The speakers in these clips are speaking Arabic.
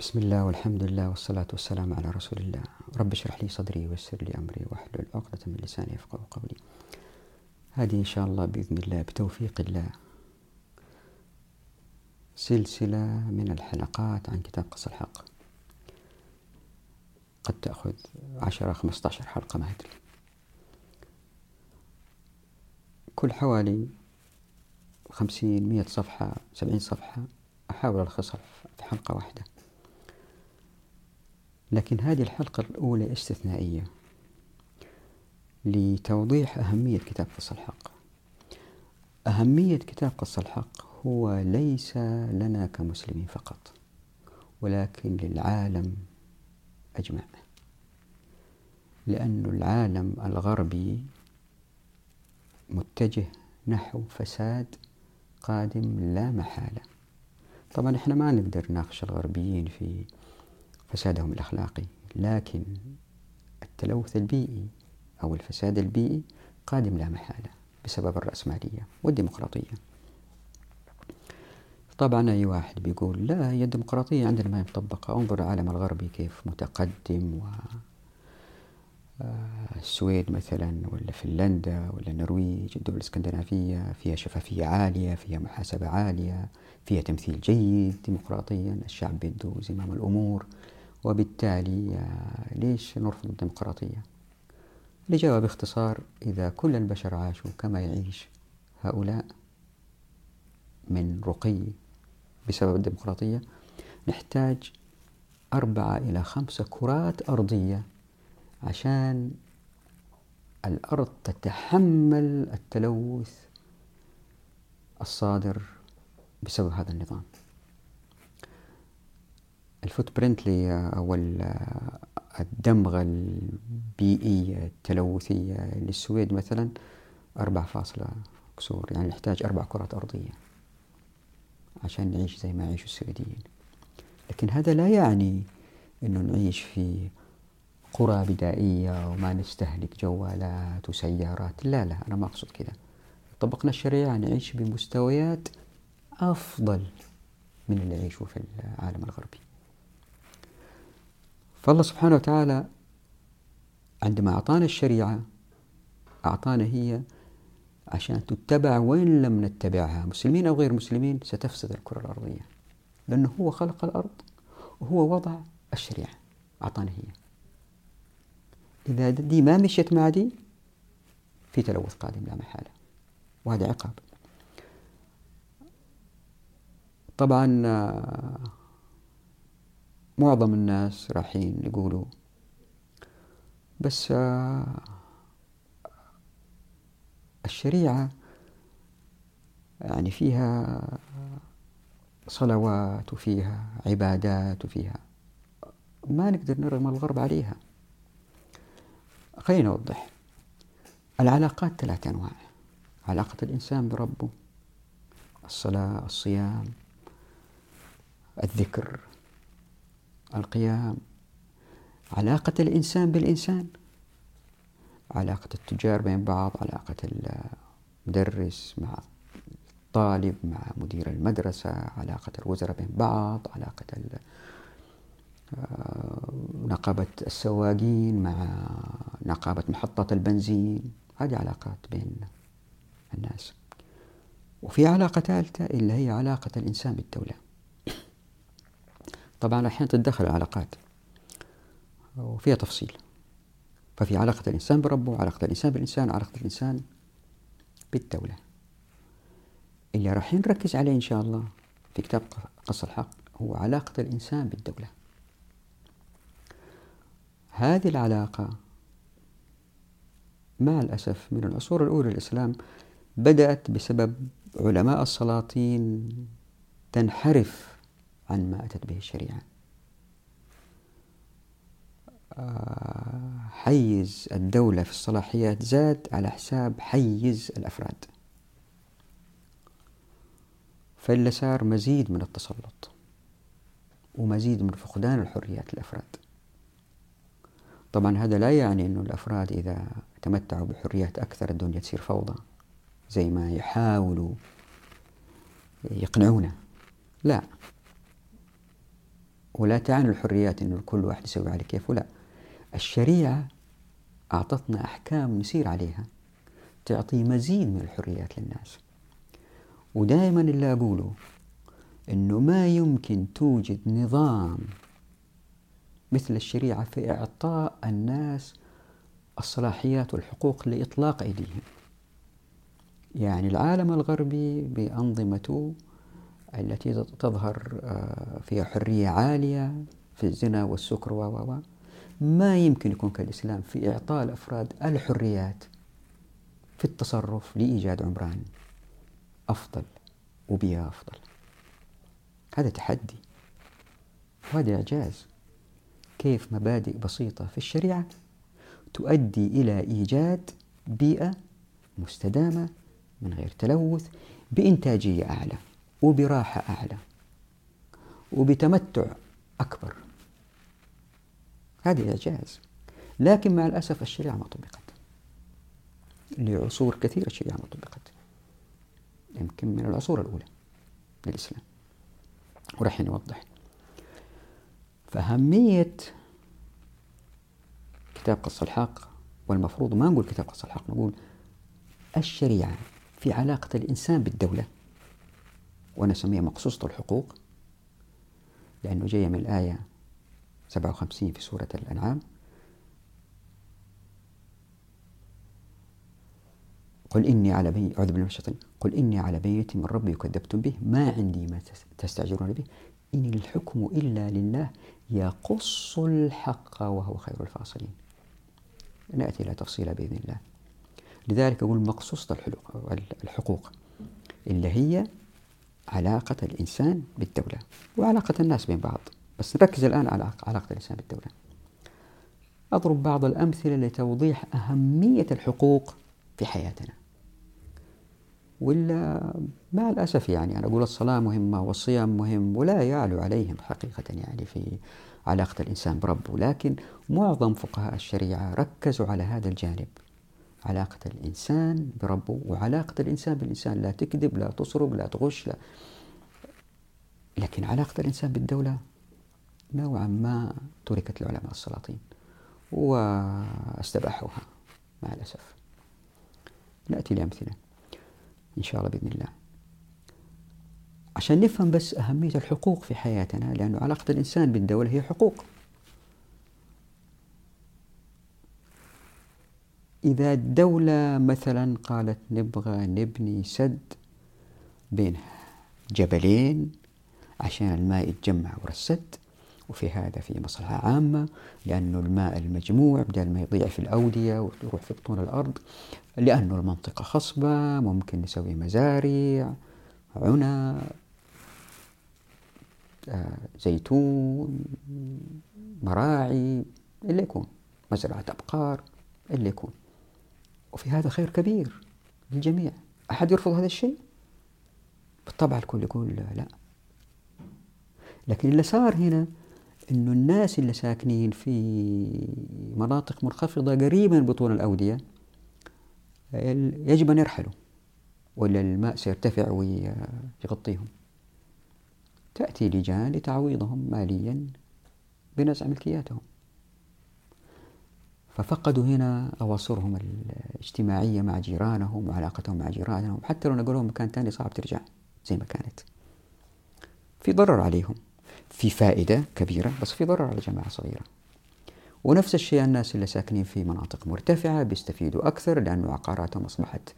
بسم الله والحمد لله والصلاة والسلام على رسول الله رب اشرح لي صدري ويسر لي أمري واحلل عقدة من لساني يفقه قولي هذه إن شاء الله بإذن الله بتوفيق الله سلسلة من الحلقات عن كتاب قص الحق قد تأخذ عشرة خمسة عشر حلقة ما أدري كل حوالي خمسين مئة صفحة سبعين صفحة أحاول ألخصها في حلقة واحدة لكن هذه الحلقة الأولى استثنائية لتوضيح أهمية كتاب قص الحق. أهمية كتاب قص الحق هو ليس لنا كمسلمين فقط ولكن للعالم أجمع لأن العالم الغربي متجه نحو فساد قادم لا محالة. طبعا إحنا ما نقدر نناقش الغربيين في فسادهم الأخلاقي. لكن التلوث البيئي أو الفساد البيئي قادم لا محالة بسبب الرأسمالية والديمقراطية. طبعا أي واحد بيقول لا هي الديمقراطية عندنا ما مطبقة. انظر العالم الغربي كيف متقدم و آه، السويد مثلا ولا فنلندا ولا النرويج الدول الإسكندنافية فيها شفافية عالية فيها محاسبة عالية فيها تمثيل جيد ديمقراطيا. الشعب بيده زمام الأمور. وبالتالي ليش نرفض الديمقراطية؟ الإجابة باختصار إذا كل البشر عاشوا كما يعيش هؤلاء من رقي بسبب الديمقراطية نحتاج أربعة إلى خمسة كرات أرضية عشان الأرض تتحمل التلوث الصادر بسبب هذا النظام. الفوت برنت أو الدمغة البيئية التلوثية للسويد مثلا أربع فاصلة كسور يعني نحتاج أربع كرات أرضية عشان نعيش زي ما يعيش السويديين. لكن هذا لا يعني أنه نعيش في قرى بدائية وما نستهلك جوالات وسيارات لا لا أنا ما أقصد كذا طبقنا الشريعة نعيش بمستويات أفضل من اللي يعيشوا في العالم الغربي. فالله سبحانه وتعالى عندما أعطانا الشريعة أعطانا هي عشان تتبع وإن لم نتبعها مسلمين أو غير مسلمين ستفسد الكرة الأرضية. لأنه هو خلق الأرض وهو وضع الشريعة أعطانا هي. إذا دي ما مشيت مع دي في تلوث قادم لا محالة وهذا عقاب. طبعا معظم الناس رايحين يقولوا بس الشريعة يعني فيها صلوات وفيها عبادات وفيها ما نقدر نرغم الغرب عليها. خلينا نوضح العلاقات ثلاث أنواع. علاقة الإنسان بربه الصلاة الصيام الذكر. القيام. علاقة الإنسان بالإنسان. علاقة التجار بين بعض علاقة المدرس مع الطالب مع مدير المدرسة علاقة الوزراء بين بعض علاقة آه، نقابة السواقين مع نقابة محطات البنزين. هذه علاقات بين الناس. وفي علاقة ثالثة اللي هي علاقة الإنسان بالدولة. طبعا أحيانا تتدخل العلاقات وفيها تفصيل. ففي علاقة الإنسان بربه علاقة الإنسان بالإنسان علاقة الإنسان بالدولة. اللي راح نركز عليه إن شاء الله في كتاب قص الحق هو علاقة الإنسان بالدولة. هذه العلاقة مع الأسف من العصور الأولى للإسلام بدأت بسبب علماء السلاطين تنحرف عن ما أتت به الشريعة. آه، حيز الدولة في الصلاحيات زاد على حساب حيز الأفراد. فإلا صار مزيد من التسلط ومزيد من فقدان الحريات للأفراد. طبعا هذا لا يعني أن الأفراد إذا تمتعوا بحريات أكثر الدنيا تصير فوضى زي ما يحاولوا يقنعونا. لا. ولا تعني الحريات أن كل واحد يسوي على كيفه لا الشريعة أعطتنا أحكام نسير عليها تعطي مزيد من الحريات للناس. ودائما اللي أقوله أنه ما يمكن توجد نظام مثل الشريعة في إعطاء الناس الصلاحيات والحقوق لإطلاق أيديهم. يعني العالم الغربي بأنظمته التي تظهر آه، فيها حرية عالية في الزنا والسكر و ما يمكن يكون كالإسلام في إعطاء الأفراد الحريات في التصرف لإيجاد عمران أفضل وبيئة أفضل. هذا تحدي وهذا إعجاز. كيف مبادئ بسيطة في الشريعة تؤدي إلى إيجاد بيئة مستدامة من غير تلوث بإنتاجية أعلى. وبراحة أعلى وبتمتع أكبر. هذه إعجاز. لكن مع الأسف الشريعة ما طبقت. لعصور كثيرة الشريعة ما طبقت. يمكن من العصور الأولى للإسلام. ورح نوضح. فأهمية كتاب قص الحق والمفروض ما نقول كتاب قص الحق نقول الشريعة في علاقة الإنسان بالدولة. وأنا أسميها مقصوصة الحقوق لأنه جاية من الآية 57 في سورة الأنعام. قل إني على بي أعوذ بالله من قل إني على بيت من ربي كذبتم به ما عندي ما تستعجلون به. إن الحكم إلا لله يقص الحق وهو خير الفاصلين. نأتي إلى تفصيلها بإذن الله. لذلك أقول مقصوصة الحقوق. اللي هي علاقة الإنسان بالدولة وعلاقة الناس بين بعض. بس نركز الآن على علاقة الإنسان بالدولة. أضرب بعض الأمثلة لتوضيح أهمية الحقوق في حياتنا. ولا مع الأسف يعني أنا أقول الصلاة مهمة والصيام مهم ولا يعلو عليهم حقيقة يعني في علاقة الإنسان بربه. لكن معظم فقهاء الشريعة ركزوا على هذا الجانب. علاقة الإنسان بربه وعلاقة الإنسان بالإنسان. لا تكذب لا تسرق لا تغش لا. لكن علاقة الإنسان بالدولة نوعا ما تركت العلماء السلاطين واستباحوها مع الأسف. نأتي لأمثلة إن شاء الله بإذن الله. عشان نفهم بس أهمية الحقوق في حياتنا لأن علاقة الإنسان بالدولة هي حقوق. إذا الدولة مثلا قالت نبغى نبني سد بين جبلين عشان الماء يتجمع ورا السد وفي هذا في مصلحة عامة لأنه الماء المجموع بدل ما يضيع في الأودية ويروح في بطون الأرض لأنه المنطقة خصبة ممكن نسوي مزارع عنب آه، زيتون مراعي اللي يكون مزرعة أبقار اللي يكون. وفي هذا خير كبير للجميع. أحد يرفض هذا الشيء؟ بالطبع الكل يقول لا لكن اللي صار هنا إنه الناس اللي ساكنين في مناطق منخفضة قريبة من بطون الأودية يجب أن يرحلوا ولا الماء سيرتفع ويغطيهم. تأتي لجان لتعويضهم ماليا بنزع ملكياتهم. ففقدوا هنا أواصرهم الاجتماعية مع جيرانهم وعلاقتهم مع جيرانهم حتى لو نقلوهم مكان ثاني صعب ترجع زي ما كانت. في ضرر عليهم في فائدة كبيرة بس في ضرر على جماعة صغيرة. ونفس الشيء الناس اللي ساكنين في مناطق مرتفعة بيستفيدوا أكثر لأنه عقاراتهم أصبحت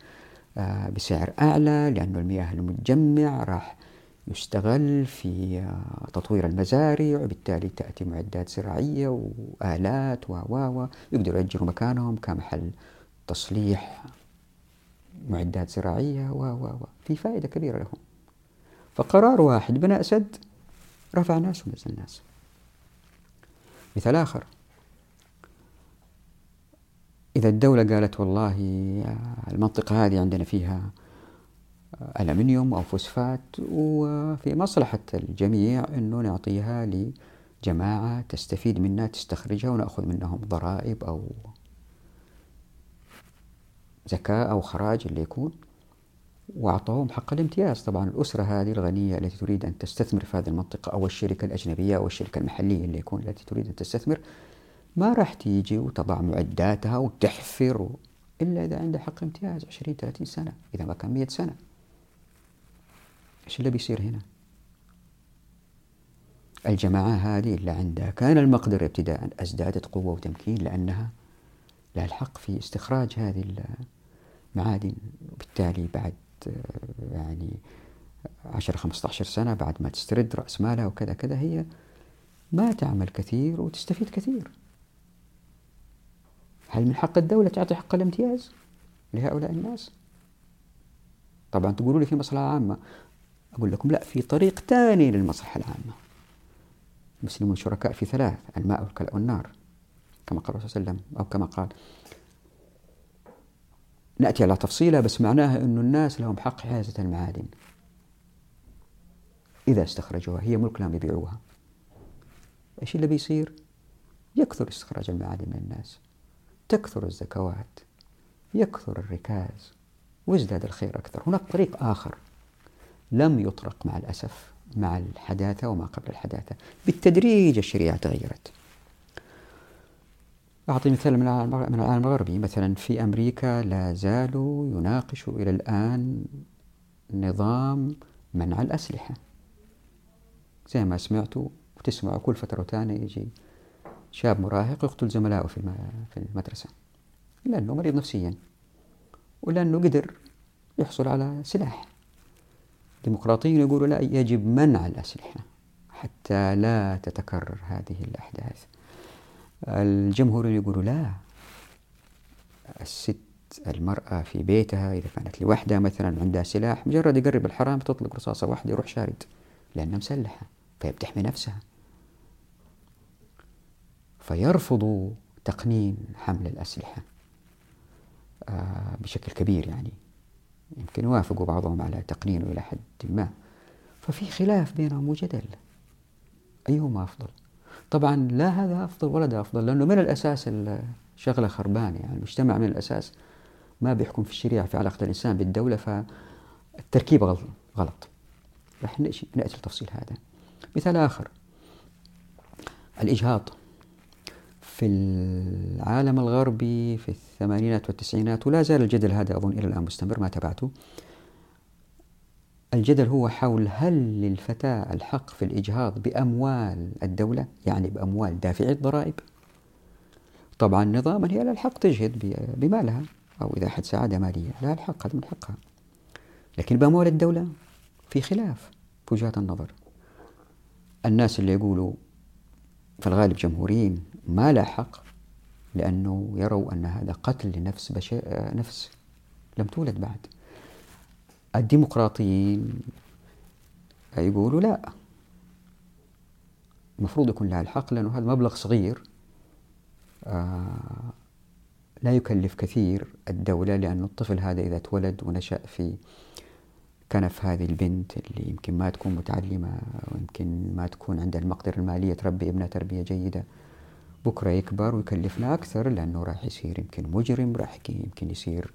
آه، بسعر أعلى لأنه المياه المتجمع راح يستغل في تطوير المزارع وبالتالي تأتي معدات زراعية وآلات و و يقدروا يأجروا مكانهم كمحل تصليح معدات زراعية و و و. في فائدة كبيرة لهم. فقرار واحد بناء سد رفع ناس ونزل ناس. مثال آخر. إذا الدولة قالت والله المنطقة هذه عندنا فيها ألمنيوم أو فوسفات وفي مصلحة الجميع أنه نعطيها لجماعة تستفيد منها تستخرجها ونأخذ منهم ضرائب أو زكاة أو خراج اللي يكون. وأعطوهم حق الامتياز. طبعا الأسرة هذه الغنية التي تريد أن تستثمر في هذه المنطقة أو الشركة الأجنبية أو الشركة المحلية اللي يكون التي تريد أن تستثمر ما راح تيجي وتضع معداتها وتحفر إلا إذا عندها حق امتياز 20 30 سنة إذا ما كان 100 سنة. إيش اللي بيصير هنا؟ الجماعة هذه اللي عندها كان المقدرة ابتداء أزدادت قوة وتمكين لأنها لها الحق في استخراج هذه المعادن. وبالتالي بعد يعني 10 15 سنة بعد ما تسترد رأس مالها وكذا كذا هي ما تعمل كثير وتستفيد كثير. هل من حق الدولة تعطي حق الامتياز لهؤلاء الناس؟ طبعا تقولوا لي في مصلحة عامة. أقول لكم لا في طريق ثاني للمصلحة العامة. المسلمون شركاء في ثلاث الماء والكلاء والنار كما قال الرسول صلى الله عليه وسلم أو كما قال. نأتي على تفصيلها بس معناها أن الناس لهم حق حيازة المعادن. إذا استخرجوها هي ملك لهم يبيعوها. إيش اللي بيصير؟ يكثر استخراج المعادن من الناس. تكثر الزكوات. يكثر الركاز. ويزداد الخير أكثر. هناك طريق آخر. لم يطرق مع الأسف مع الحداثة وما قبل الحداثة. بالتدريج الشريعة تغيرت. أعطي مثال من العالم الغربي. مثلا في أمريكا لا زالوا يناقشوا إلى الآن نظام منع الأسلحة. زي ما سمعتوا وتسمعوا كل فترة وثانية يجي شاب مراهق يقتل زملائه في المدرسة. لأنه مريض نفسيا. ولأنه قدر يحصل على سلاح. الديمقراطيين يقولوا لا يجب منع الأسلحة حتى لا تتكرر هذه الأحداث. الجمهوريين يقولوا لا الست المرأة في بيتها إذا كانت لوحدها مثلا عندها سلاح مجرد يقرب الحرام تطلق رصاصة واحدة يروح شارد لأنها مسلحة فهي نفسها. فيرفضوا تقنين حمل الأسلحة آه، بشكل كبير يعني. يمكن يوافقوا بعضهم على تقنينه إلى حد ما. ففي خلاف بينهم وجدل أيهما أفضل؟ طبعا لا هذا أفضل ولا هذا أفضل لأنه من الأساس الشغلة خربانة. يعني المجتمع من الأساس ما بيحكم في الشريعة في علاقة الإنسان بالدولة فالتركيب غلط. رح نأتي لتفصيل هذا. مثال آخر. الإجهاض. في العالم الغربي في الثمانينات والتسعينات ولا زال الجدل هذا أظن إلى الآن مستمر ما تبعته الجدل هو حول هل للفتاة الحق في الإجهاض بأموال الدولة يعني بأموال دافعي الضرائب. طبعا نظاما هي لها الحق تجهد بمالها أو إذا أحد سعادة مالية لها الحق هذا من حقها. لكن بأموال الدولة في خلاف في وجهات النظر. الناس اللي يقولوا في الغالب جمهوريين ما لا حق لأنه يروا أن هذا قتل لنفس بش... نفس لم تولد بعد. الديمقراطيين يقولوا لا. المفروض يكون لها الحق لأنه هذا مبلغ صغير. آه لا يكلف كثير الدولة لأن الطفل هذا إذا تولد ونشأ في كنف هذه البنت اللي يمكن ما تكون متعلمة ويمكن ما تكون عندها المقدرة المالية تربي ابنها تربية جيدة. بكرة يكبر ويكلفنا أكثر لأنه راح يصير يمكن مجرم راح يمكن يصير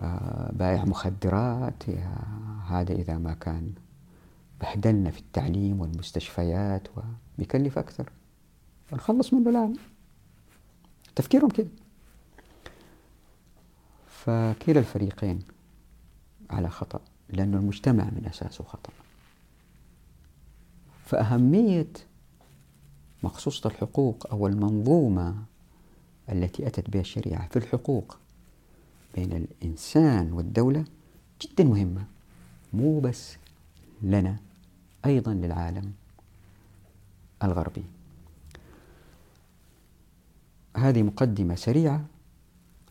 آه، بائع مخدرات. هذا إذا ما كان بهدلنا في التعليم والمستشفيات وبيكلف أكثر. نخلص منه الآن. تفكيرهم كده فكلا الفريقين على خطأ. لأن المجتمع من أساسه خطأ فأهمية مخصوصة الحقوق أو المنظومة التي أتت بها الشريعة في الحقوق بين الإنسان والدولة جدا مهمة مو بس لنا أيضا للعالم الغربي. هذه مقدمة سريعة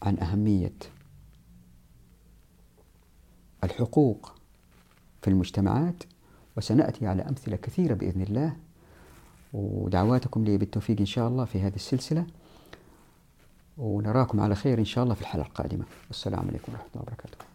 عن أهمية الحقوق في المجتمعات وسنأتي على أمثلة كثيرة بإذن الله ودعواتكم لي بالتوفيق إن شاء الله في هذه السلسلة ونراكم على خير إن شاء الله في الحلقة القادمة. والسلام عليكم ورحمة الله وبركاته.